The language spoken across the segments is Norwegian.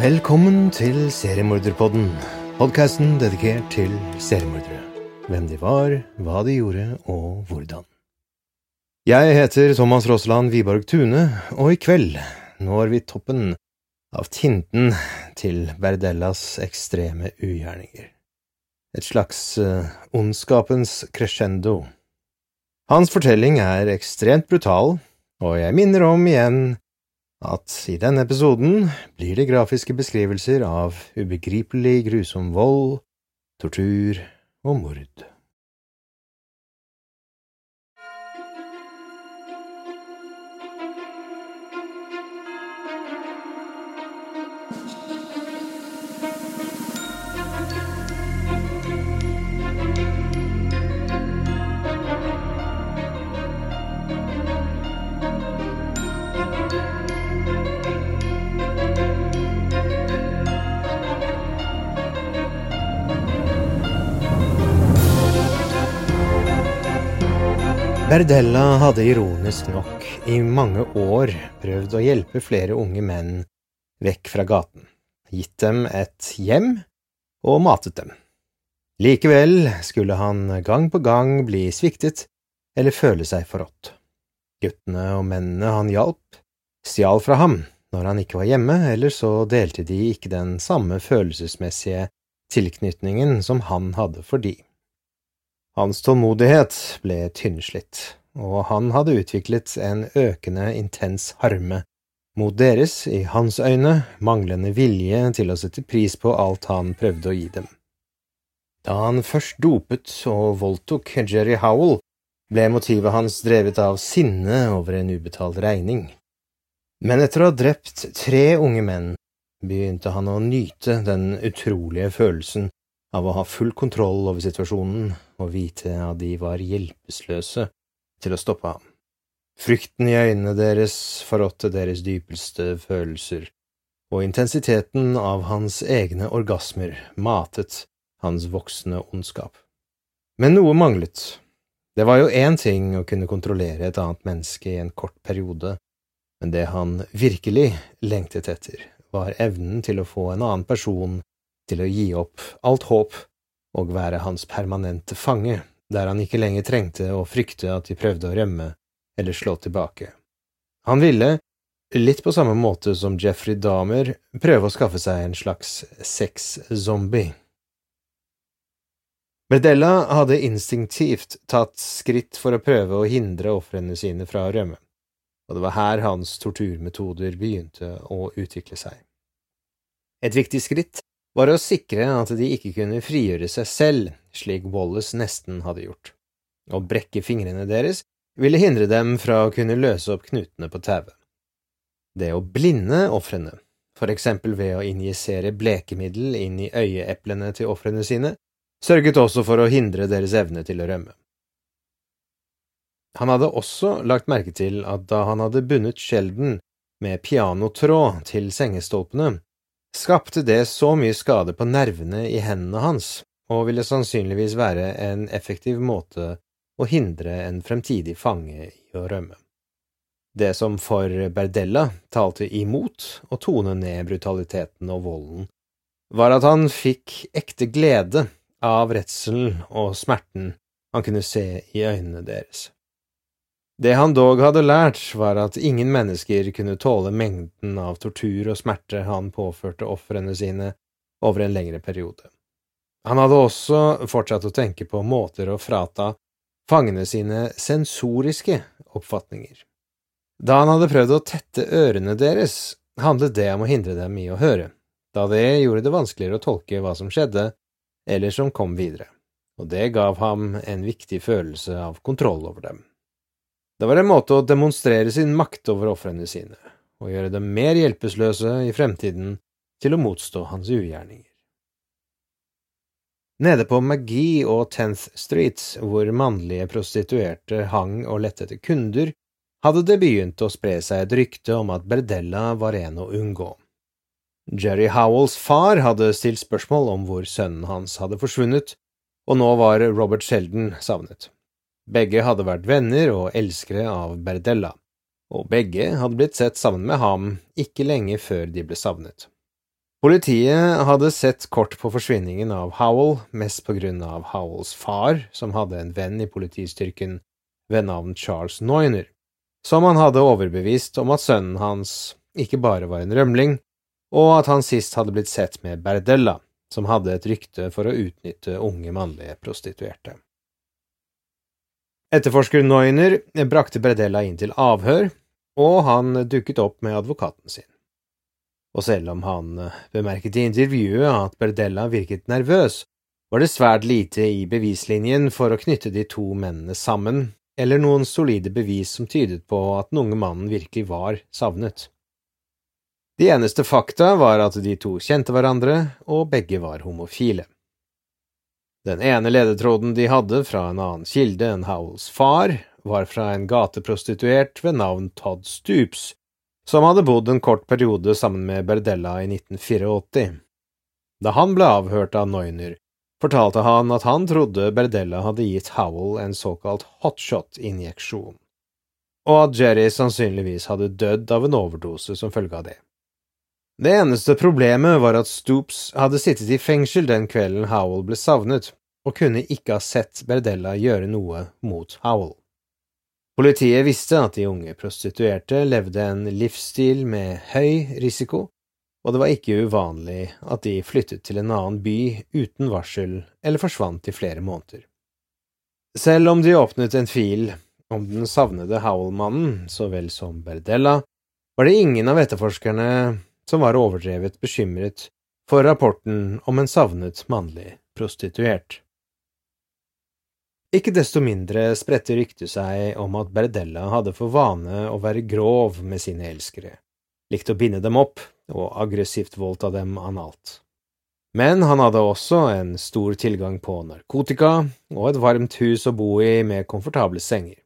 Velkommen til Seriemorderpodden, podkasten dedikert til seriemordere. Hvem de var, hva de gjorde og hvordan. Jeg heter Thomas Rossland Wiborg Tune, og i kveld når vi toppen av tinten til Berdellas ekstreme ugjerninger. Et slags uh, ondskapens crescendo. Hans fortelling er ekstremt brutal, og jeg minner om igjen at i denne episoden blir det grafiske beskrivelser av ubegripelig grusom vold, tortur og mord. Berdella hadde ironisk nok i mange år prøvd å hjelpe flere unge menn vekk fra gaten, gitt dem et hjem og matet dem. Likevel skulle han gang på gang bli sviktet eller føle seg forrådt. Guttene og mennene han hjalp, stjal fra ham når han ikke var hjemme, eller så delte de ikke den samme følelsesmessige tilknytningen som han hadde for de. Hans tålmodighet ble tynnslitt, og han hadde utviklet en økende intens harme mot deres, i hans øyne, manglende vilje til å sette pris på alt han prøvde å gi dem. Da han først dopet og voldtok Jerry Howell, ble motivet hans drevet av sinne over en ubetalt regning. Men etter å ha drept tre unge menn begynte han å nyte den utrolige følelsen av å ha full kontroll over situasjonen og vite at de var hjelpeløse til å stoppe ham. Frykten i øynene deres forrådte deres dypeste følelser, og intensiteten av hans egne orgasmer matet hans voksne ondskap. Men noe manglet. Det var jo én ting å kunne kontrollere et annet menneske i en kort periode, men det han virkelig lengtet etter, var evnen til å få en annen person til å gi opp alt håp og være hans permanente fange, der han ikke lenger trengte å frykte at de prøvde å rømme eller slå tilbake. Han ville, litt på samme måte som Jeffrey Dahmer, prøve å skaffe seg en slags sex-zombie. Berdella hadde instinktivt tatt skritt for å prøve å hindre ofrene sine fra å rømme, og det var her hans torturmetoder begynte å utvikle seg. Et viktig skritt var å sikre at de ikke kunne frigjøre seg selv, slik Wallace nesten hadde gjort. Å brekke fingrene deres ville hindre dem fra å kunne løse opp knutene på tauet. Det å blinde ofrene, for eksempel ved å injisere blekemiddel inn i øyeeplene til ofrene sine, sørget også for å hindre deres evne til å rømme. Han hadde også lagt merke til at da han hadde bundet Sheldon med pianotråd til sengestolpene, skapte det så mye skade på nervene i hendene hans, og ville sannsynligvis være en effektiv måte å hindre en fremtidig fange i å rømme. Det som for Berdella talte imot å tone ned brutaliteten og volden, var at han fikk ekte glede av redselen og smerten han kunne se i øynene deres. Det han dog hadde lært, var at ingen mennesker kunne tåle mengden av tortur og smerte han påførte ofrene sine over en lengre periode. Han hadde også fortsatt å tenke på måter å frata fangene sine sensoriske oppfatninger. Da han hadde prøvd å tette ørene deres, handlet det om å hindre dem i å høre, da det gjorde det vanskeligere å tolke hva som skjedde, eller som kom videre, og det gav ham en viktig følelse av kontroll over dem. Det var en måte å demonstrere sin makt over ofrene sine, og gjøre dem mer hjelpeløse i fremtiden til å motstå hans ugjerninger. Nede på McGee og Tenth Street, hvor mannlige prostituerte hang og lette etter kunder, hadde det begynt å spre seg et rykte om at Berdella var en å unngå. Jerry Howells far hadde stilt spørsmål om hvor sønnen hans hadde forsvunnet, og nå var Robert Sheldon savnet. Begge hadde vært venner og elskere av Berdella, og begge hadde blitt sett sammen med ham ikke lenge før de ble savnet. Politiet hadde sett kort på forsvinningen av Howell, mest på grunn av Howells far, som hadde en venn i politistyrken ved navn Charles Noyner, som han hadde overbevist om at sønnen hans ikke bare var en rømling, og at han sist hadde blitt sett med Berdella, som hadde et rykte for å utnytte unge mannlige prostituerte. Etterforsker Neuner brakte Bredella inn til avhør, og han dukket opp med advokaten sin og selv om han eh, bemerket i intervjuet at Bredella virket nervøs, var det svært lite i bevislinjen for å knytte de to mennene sammen, eller noen solide bevis som tydet på at den unge mannen virkelig var savnet. De eneste fakta var at de to kjente hverandre, og begge var homofile. Den ene ledetråden de hadde fra en annen kilde enn Howells far, var fra en gateprostituert ved navn Todd Stoops, som hadde bodd en kort periode sammen med Berdella i 1984. Da han ble avhørt av Neuner, fortalte han at han trodde Berdella hadde gitt Howell en såkalt hotshot-injeksjon, og at Jerry sannsynligvis hadde dødd av en overdose som følge av det. Det eneste problemet var at Stoops hadde sittet i fengsel den kvelden Howell ble savnet, og kunne ikke ha sett Berdella gjøre noe mot Howell. Politiet visste at de unge prostituerte levde en livsstil med høy risiko, og det var ikke uvanlig at de flyttet til en annen by uten varsel eller forsvant i flere måneder. Selv om de åpnet en fil om den savnede Howell-mannen så vel som Berdella, var det ingen av etterforskerne som var overdrevet bekymret for rapporten om en savnet mannlig prostituert. Ikke desto mindre spredte ryktet seg om at Berdella hadde for vane å være grov med sine elskere, likte å binde dem opp og aggressivt voldta dem analt. Men han hadde også en stor tilgang på narkotika og et varmt hus å bo i med komfortable senger.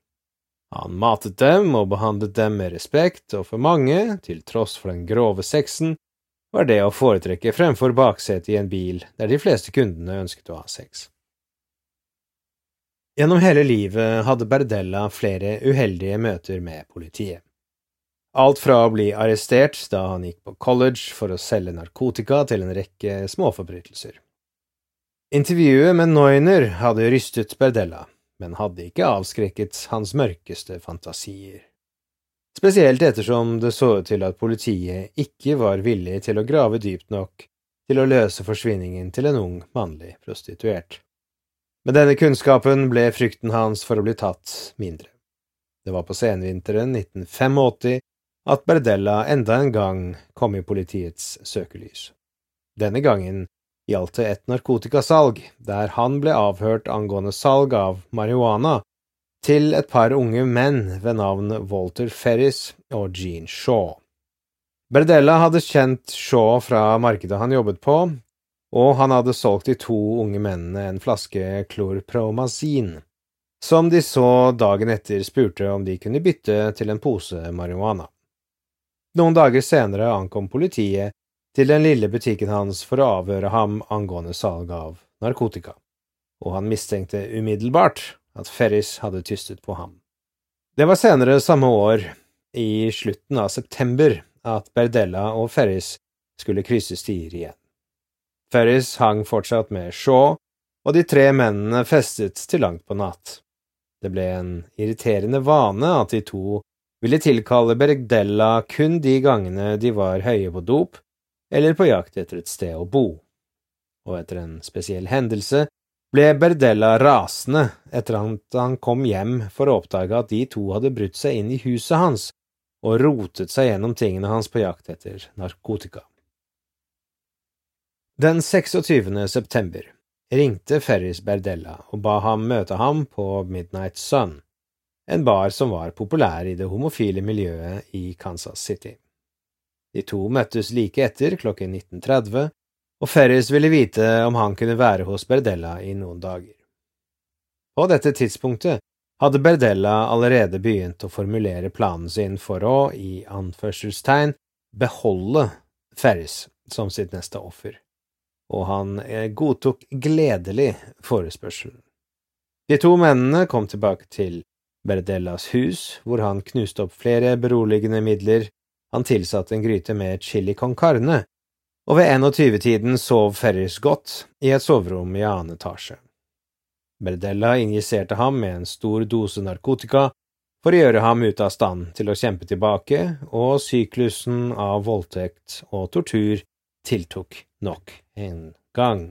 Han matet dem og behandlet dem med respekt, og for mange, til tross for den grove sexen, var det å foretrekke fremfor baksetet i en bil der de fleste kundene ønsket å ha sex. Gjennom hele livet hadde Berdella flere uheldige møter med politiet. Alt fra å bli arrestert da han gikk på college for å selge narkotika til en rekke småforbrytelser. Intervjuet med Neuner hadde rystet Berdella, men hadde ikke avskrekket hans mørkeste fantasier. Spesielt ettersom det så ut til at politiet ikke var villig til å grave dypt nok til å løse forsvinningen til en ung mannlig prostituert. Med denne kunnskapen ble frykten hans for å bli tatt mindre. Det var på senvinteren 1985 at Berdella enda en gang kom i politiets søkelys. Denne gangen gjaldt det et narkotikasalg, der han ble avhørt angående salg av marihuana til et par unge menn ved navn Walter Ferris og Gene Shaw. Berdella hadde kjent Shaw fra markedet han jobbet på, og han hadde solgt de to unge mennene en flaske klorpromazin, som de så dagen etter spurte om de kunne bytte til en pose marihuana. Noen dager senere ankom politiet til den lille butikken hans for å avhøre ham angående salg av narkotika, og han mistenkte umiddelbart at Ferris hadde tystet på ham. Det var senere samme år, i slutten av september, at Berdella og Ferris skulle krysse stier igjen. Ferris hang fortsatt med Shaw, og de tre mennene festet til langt på natt. Det ble en irriterende vane at de to ville tilkalle Berdella kun de gangene de var høye på dop eller på jakt etter et sted å bo. og etter en spesiell hendelse ble Berdella rasende etter at han kom hjem for å oppdage at de to hadde brutt seg inn i huset hans og rotet seg gjennom tingene hans på jakt etter narkotika. Den 26. september ringte Ferris Berdella og ba ham møte ham på Midnight Sun, en bar som var populær i det homofile miljøet i Kansas City. De to møttes like etter klokken 19.30, og Ferris ville vite om han kunne være hos Berdella i noen dager. På dette tidspunktet hadde Berdella allerede begynt å formulere planen sin for å, i anførselstegn, beholde Ferris som sitt neste offer, og han eh, godtok gledelig forespørselen. De to mennene kom tilbake til Berdellas hus, hvor han knuste opp flere beroligende midler, han tilsatte en gryte med chili con carne, og ved 21-tiden sov Ferris godt i et soverom i annen etasje. Berdella injiserte ham med en stor dose narkotika for å gjøre ham ute av stand til å kjempe tilbake, og syklusen av voldtekt og tortur tiltok nok en gang.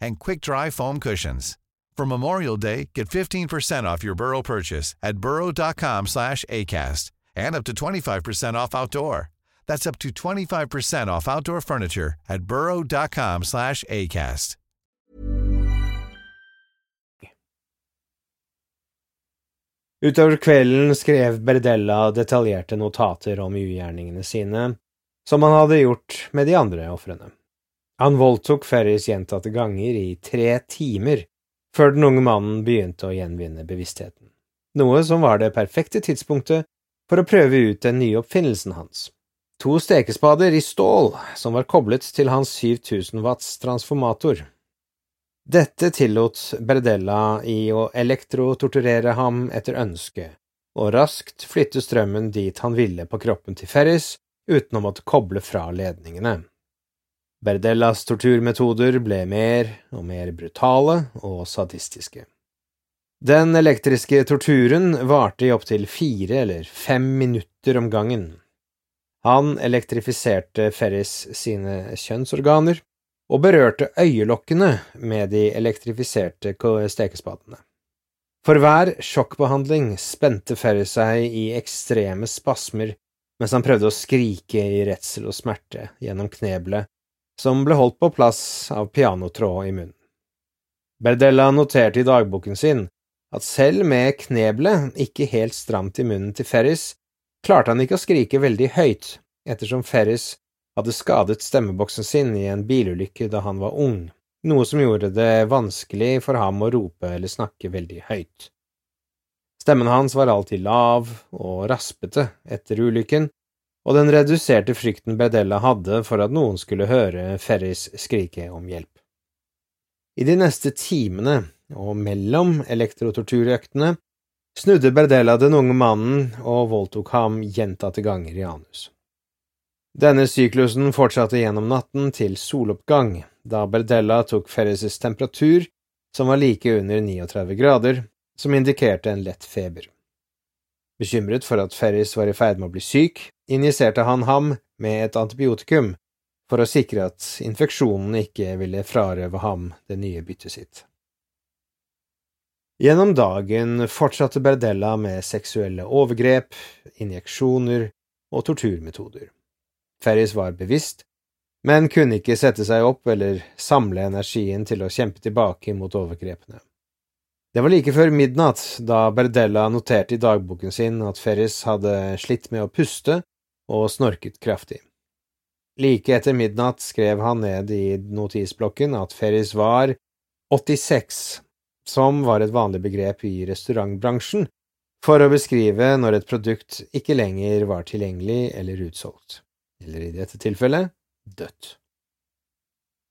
and quick-dry foam cushions. For Memorial Day, get 15% off your Burrow purchase at burrow.com slash ACAST and up to 25% off outdoor. That's up to 25% off outdoor furniture at burrow.com slash ACAST. Utover kvelden skrev Berdella detaljerte notater om ugjerningene sine, som han hadde gjort med de andre ofrene. Han voldtok Ferris gjentatte ganger i tre timer før den unge mannen begynte å gjenvinne bevisstheten, noe som var det perfekte tidspunktet for å prøve ut den nye oppfinnelsen hans. To stekespader i stål som var koblet til hans 7000 watts transformator. Dette tillot Berdella i å elektrotorturere ham etter ønske, og raskt flytte strømmen dit han ville på kroppen til Ferris uten å måtte koble fra ledningene. Berdellas torturmetoder ble mer og mer brutale og sadistiske. Den elektriske torturen varte i opptil fire eller fem minutter om gangen. Han elektrifiserte Ferris sine kjønnsorganer og berørte øyelokkene med de elektrifiserte stekespadene. For hver sjokkbehandling spente Ferris seg i ekstreme spasmer mens han prøvde å skrike i redsel og smerte gjennom knebelet, som ble holdt på plass av pianotråd i munnen. Berdella noterte i dagboken sin at selv med knebelet ikke helt stramt i munnen til Ferris, klarte han ikke å skrike veldig høyt, ettersom Ferris hadde skadet stemmeboksen sin i en bilulykke da han var ung, noe som gjorde det vanskelig for ham å rope eller snakke veldig høyt. Stemmen hans var alltid lav og raspete etter ulykken, og den reduserte frykten Bedella hadde for at noen skulle høre Ferris skrike om hjelp. I de neste timene, og mellom elektrotorturøktene, snudde Berdella den unge mannen og voldtok ham gjentatte ganger i anus. Denne syklusen fortsatte gjennom natten til soloppgang, da Berdella tok Ferris' temperatur, som var like under 39 grader, som indikerte en lett feber. Bekymret for at Ferris var i ferd med å bli syk, injiserte han ham med et antibiotikum for å sikre at infeksjonen ikke ville frarøve ham det nye byttet sitt. Gjennom dagen fortsatte Berdella med seksuelle overgrep, injeksjoner og torturmetoder. Ferris var bevisst, men kunne ikke sette seg opp eller samle energien til å kjempe tilbake mot overgrepene. Det var like før midnatt da Berdella noterte i dagboken sin at Ferris hadde slitt med å puste og snorket kraftig. Like etter midnatt skrev han ned i notisblokken at Ferris var 86, som var et vanlig begrep i restaurantbransjen for å beskrive når et produkt ikke lenger var tilgjengelig eller utsolgt, eller i dette tilfellet dødt.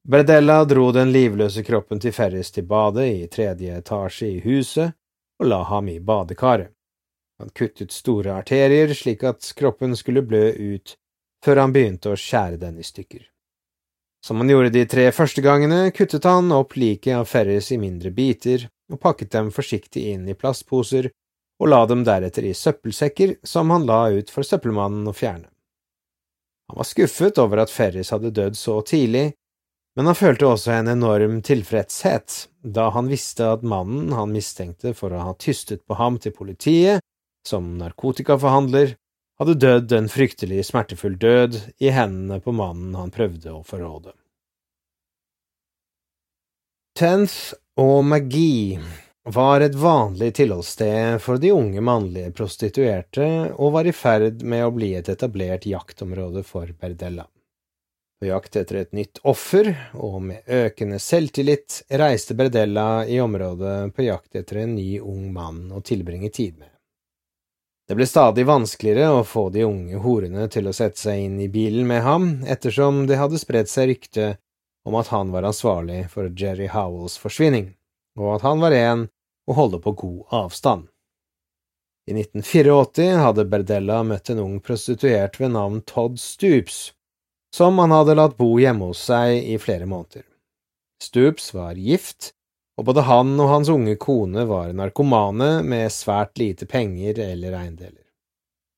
Berdella dro den livløse kroppen til Ferris til badet i tredje etasje i huset og la ham i badekaret. Han kuttet store arterier slik at kroppen skulle blø ut før han begynte å skjære den i stykker. Som han gjorde de tre første gangene, kuttet han opp liket av Ferris i mindre biter og pakket dem forsiktig inn i plastposer og la dem deretter i søppelsekker som han la ut for søppelmannen å fjerne. Han var skuffet over at Ferris hadde dødd så tidlig, men han følte også en enorm tilfredshet da han visste at mannen han mistenkte for å ha tystet på ham til politiet som narkotikaforhandler, hadde dødd en fryktelig smertefull død i hendene på mannen han prøvde å forråde. Tenth og magi var et vanlig tilholdssted for de unge mannlige prostituerte og var i ferd med å bli et etablert jaktområde for Berdella. På jakt etter et nytt offer, og med økende selvtillit, reiste Berdella i området på jakt etter en ny ung mann å tilbringe tid med. Det ble stadig vanskeligere å få de unge horene til å sette seg inn i bilen med ham, ettersom det hadde spredt seg rykte om at han var ansvarlig for Jerry Howells forsvinning, og at han var en å holde på god avstand. I 1984 hadde Berdella møtt en ung prostituert ved navn Todd Stoops, som han hadde latt bo hjemme hos seg i flere måneder. Stoops var gift og både han og hans unge kone var narkomane med svært lite penger eller eiendeler.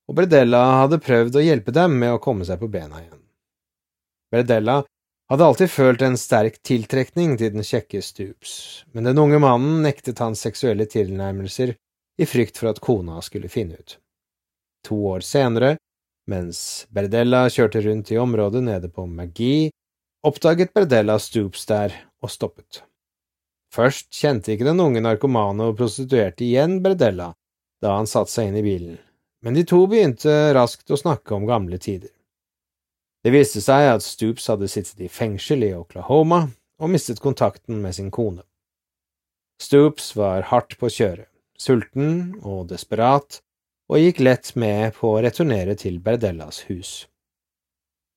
Og Bredella hadde prøvd å hjelpe dem med å komme seg på bena igjen. Bredella hadde alltid følt en sterk tiltrekning til den kjekke Stoops, men den unge mannen nektet hans seksuelle tilnærmelser i frykt for at kona skulle finne ut. To år senere, mens Berdella kjørte rundt i området nede på Magi, oppdaget Berdella Stoops der og stoppet. Først kjente ikke den unge narkomane og prostituerte igjen Berdella da han satte seg inn i bilen, men de to begynte raskt å snakke om gamle tider. Det viste seg at Stoops hadde sittet i fengsel i Oklahoma og mistet kontakten med sin kone. Stoops var hardt på kjøret, sulten og desperat, og gikk lett med på å returnere til Berdellas hus.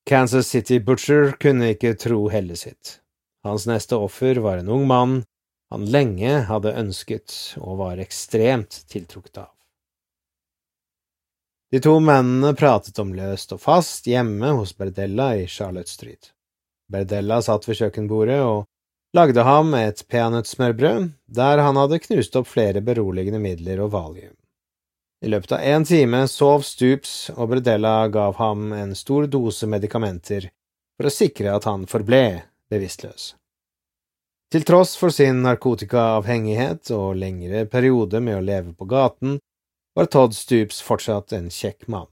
Kansas City Butcher kunne ikke tro hellet sitt. Hans neste offer var en ung mann han lenge hadde ønsket og var ekstremt tiltrukket av. De to mennene pratet om løst og fast hjemme hos Berdella i Charlotte Street. Berdella satt ved kjøkkenbordet og lagde ham et peanøttsmørbrød der han hadde knust opp flere beroligende midler og valium. I løpet av en time sov Stoops, og Bredella gav ham en stor dose medikamenter for å sikre at han forble bevisstløs. Til tross for sin narkotikaavhengighet og lengre periode med å leve på gaten, var Todd Stoops fortsatt en kjekk mann.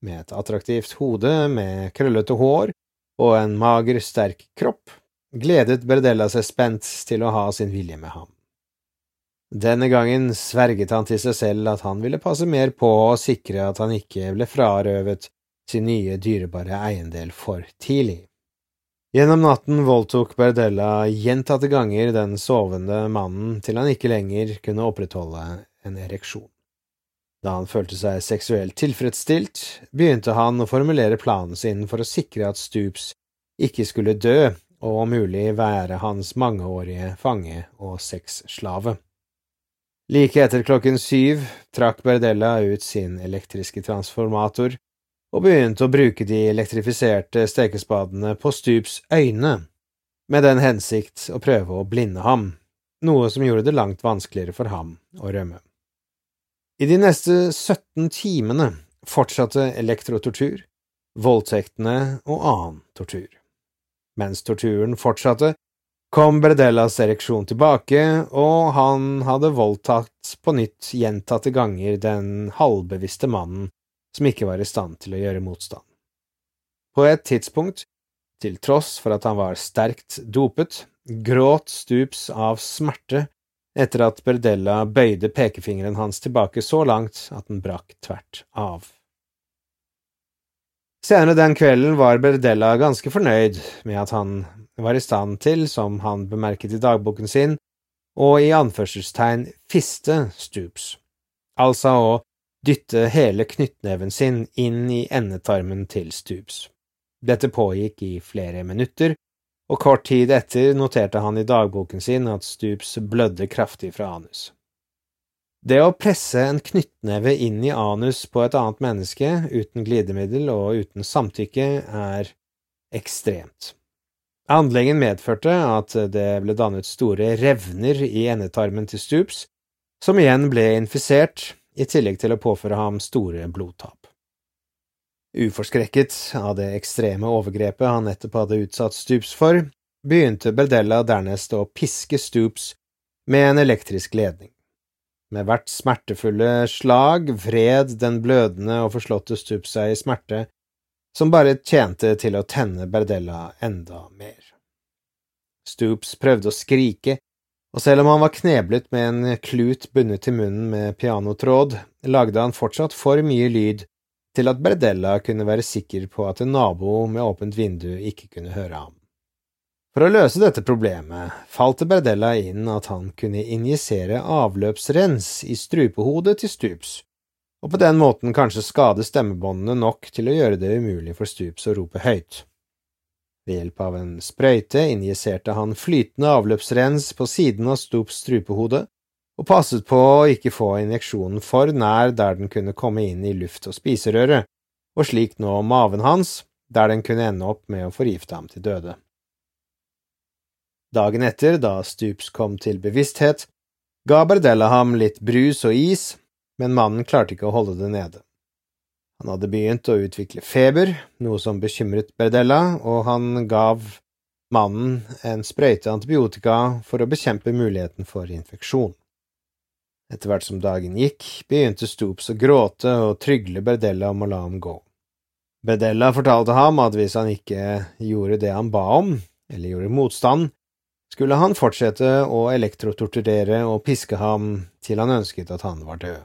Med et attraktivt hode med krøllete hår og en mager, sterk kropp gledet Bredella seg spent til å ha sin vilje med ham. Denne gangen sverget han til seg selv at han ville passe mer på å sikre at han ikke ble frarøvet sin nye dyrebare eiendel for tidlig. Gjennom natten voldtok Berdella gjentatte ganger den sovende mannen til han ikke lenger kunne opprettholde en ereksjon. Da han følte seg seksuelt tilfredsstilt, begynte han å formulere planen sin for å sikre at Stoops ikke skulle dø og om mulig være hans mangeårige fange og sexslave. Like etter klokken syv trakk Berdella ut sin elektriske transformator og begynte å bruke de elektrifiserte stekespadene på Stups øyne, med den hensikt å prøve å blinde ham, noe som gjorde det langt vanskeligere for ham å rømme. I de neste 17 timene fortsatte elektrotortur, voldtektene og annen tortur. Mens torturen fortsatte, kom Bredellas ereksjon tilbake, og han hadde voldtatt på nytt gjentatte ganger den halvbevisste mannen som ikke var i stand til å gjøre motstand. På et tidspunkt, til tross for at han var sterkt dopet, gråt Stups av smerte etter at Berdella bøyde pekefingeren hans tilbake så langt at den brakk tvert av. Senere den kvelden var Berdella ganske fornøyd med at han var i stand til, som han bemerket i dagboken sin, å i anførselstegn fiste Stoops, altså å dytte hele knyttneven sin inn i endetarmen til Stoops. Dette pågikk i flere minutter, og kort tid etter noterte han i dagboken sin at Stoops blødde kraftig fra anus. Det å presse en knyttneve inn i anus på et annet menneske uten glidemiddel og uten samtykke er ekstremt. Handlingen medførte at det ble dannet store revner i endetarmen til Stoops, som igjen ble infisert, i tillegg til å påføre ham store blodtap. Uforskrekket av det ekstreme overgrepet han nettopp hadde utsatt Stoops for, begynte Beldella dernest å piske Stoops med en elektrisk ledning. Med hvert smertefulle slag vred den blødende og forslåtte Stup seg i smerte, som bare tjente til å tenne Berdella enda mer. Stoops prøvde å skrike, og selv om han var kneblet med en klut bundet til munnen med pianotråd, lagde han fortsatt for mye lyd til at Berdella kunne være sikker på at en nabo med åpent vindu ikke kunne høre ham. For å løse dette problemet falt det Berdella inn at han kunne injisere avløpsrens i strupehodet til Stoops, og på den måten kanskje skade stemmebåndene nok til å gjøre det umulig for Stups å rope høyt. Ved hjelp av en sprøyte injiserte han flytende avløpsrens på siden av Stups strupehode, og passet på å ikke få injeksjonen for nær der den kunne komme inn i luft- og spiserøret, og slik nå maven hans, der den kunne ende opp med å forgifte ham til døde. Dagen etter, da Stups kom til bevissthet, ga Bardella ham litt brus og is, men mannen klarte ikke å holde det nede. Han hadde begynt å utvikle feber, noe som bekymret Berdella, og han gav mannen en sprøyte antibiotika for å bekjempe muligheten for infeksjon. Etter hvert som dagen gikk, begynte Stoops å gråte og trygle Berdella om å la ham gå. Berdella fortalte ham at hvis han ikke gjorde det han ba om, eller gjorde motstand, skulle han fortsette å elektrotorturere og piske ham til han ønsket at han var død.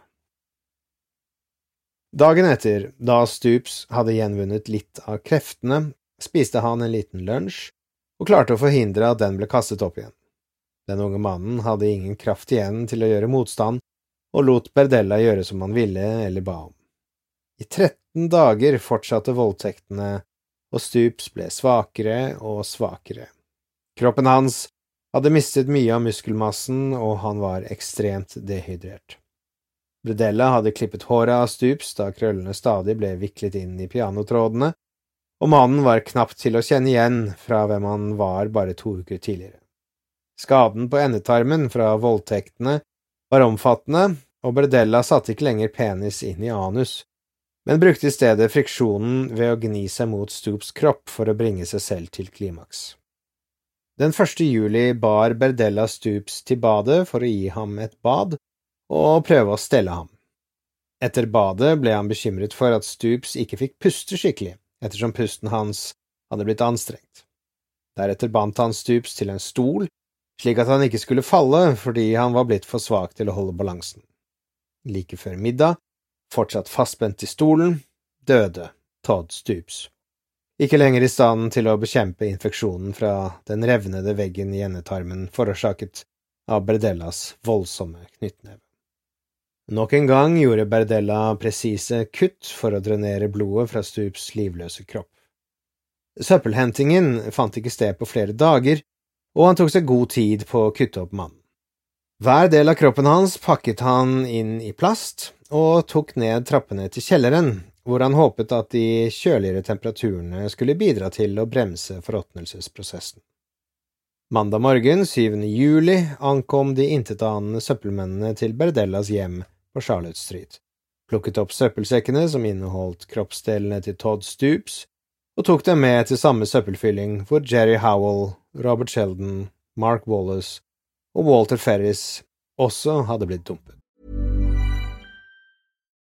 Dagen etter, da Stoops hadde gjenvunnet litt av kreftene, spiste han en liten lunsj og klarte å forhindre at den ble kastet opp igjen. Den unge mannen hadde ingen kraft igjen til å gjøre motstand, og lot Berdella gjøre som han ville eller ba om. I 13 dager fortsatte voldtektene, og Stoops ble svakere og svakere. Kroppen hans hadde mistet mye av muskelmassen, og han var ekstremt dehydrert. Bredella hadde klippet håret av Stups da krøllene stadig ble viklet inn i pianotrådene, og mannen var knapt til å kjenne igjen fra hvem han var bare to uker tidligere. Skaden på endetarmen fra voldtektene var omfattende, og Bredella satte ikke lenger penis inn i anus, men brukte i stedet friksjonen ved å gni seg mot Stoops kropp for å bringe seg selv til klimaks. Den første juli bar Berdella Stoops til badet for å gi ham et bad og prøve å stelle ham. Etter badet ble han bekymret for at Stoops ikke fikk puste skikkelig, ettersom pusten hans hadde blitt anstrengt. Deretter bandt han Stoops til en stol, slik at han ikke skulle falle fordi han var blitt for svak til å holde balansen. Like før middag, fortsatt fastspent i stolen, døde Todd Stoops ikke lenger i stand til å bekjempe infeksjonen fra den revnede veggen i endetarmen forårsaket av Bredellas voldsomme knyttneve. Nok en gang gjorde Berdella presise kutt for å drenere blodet fra Stups livløse kropp. Søppelhentingen fant ikke sted på flere dager, og han tok seg god tid på å kutte opp mannen. Hver del av kroppen hans pakket han inn i plast og tok ned trappene til kjelleren, hvor han håpet at de kjøligere temperaturene skulle bidra til å bremse forråtnelsesprosessen. Mandag morgen, 7. juli, ankom de intetanende søppelmennene til Berdellas hjem på Charlotte Street, plukket opp søppelsekkene som inneholdt kroppsdelene til Todd Stoops, og tok dem med til samme søppelfylling hvor Jerry Howell, Robert Sheldon, Mark Wallace og Walter Ferris også hadde blitt dumpet.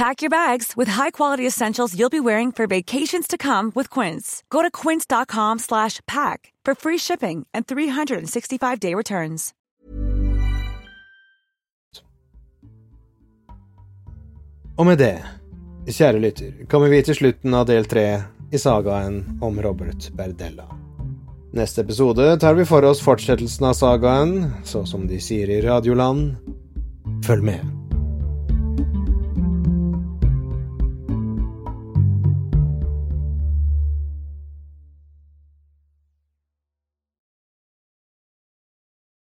Pack your bags with high-quality essentials you'll be wearing for vacations to come with Quince. Go to quince.com slash pack for free shipping and 365-day returns. Og med det, kjære lytter, kommer vi til slutten av del tre i sagaen om Robert Berdella. Neste episode tar vi for oss fortsettelsen av sagaen, så som de sier i Radioland. Følg med.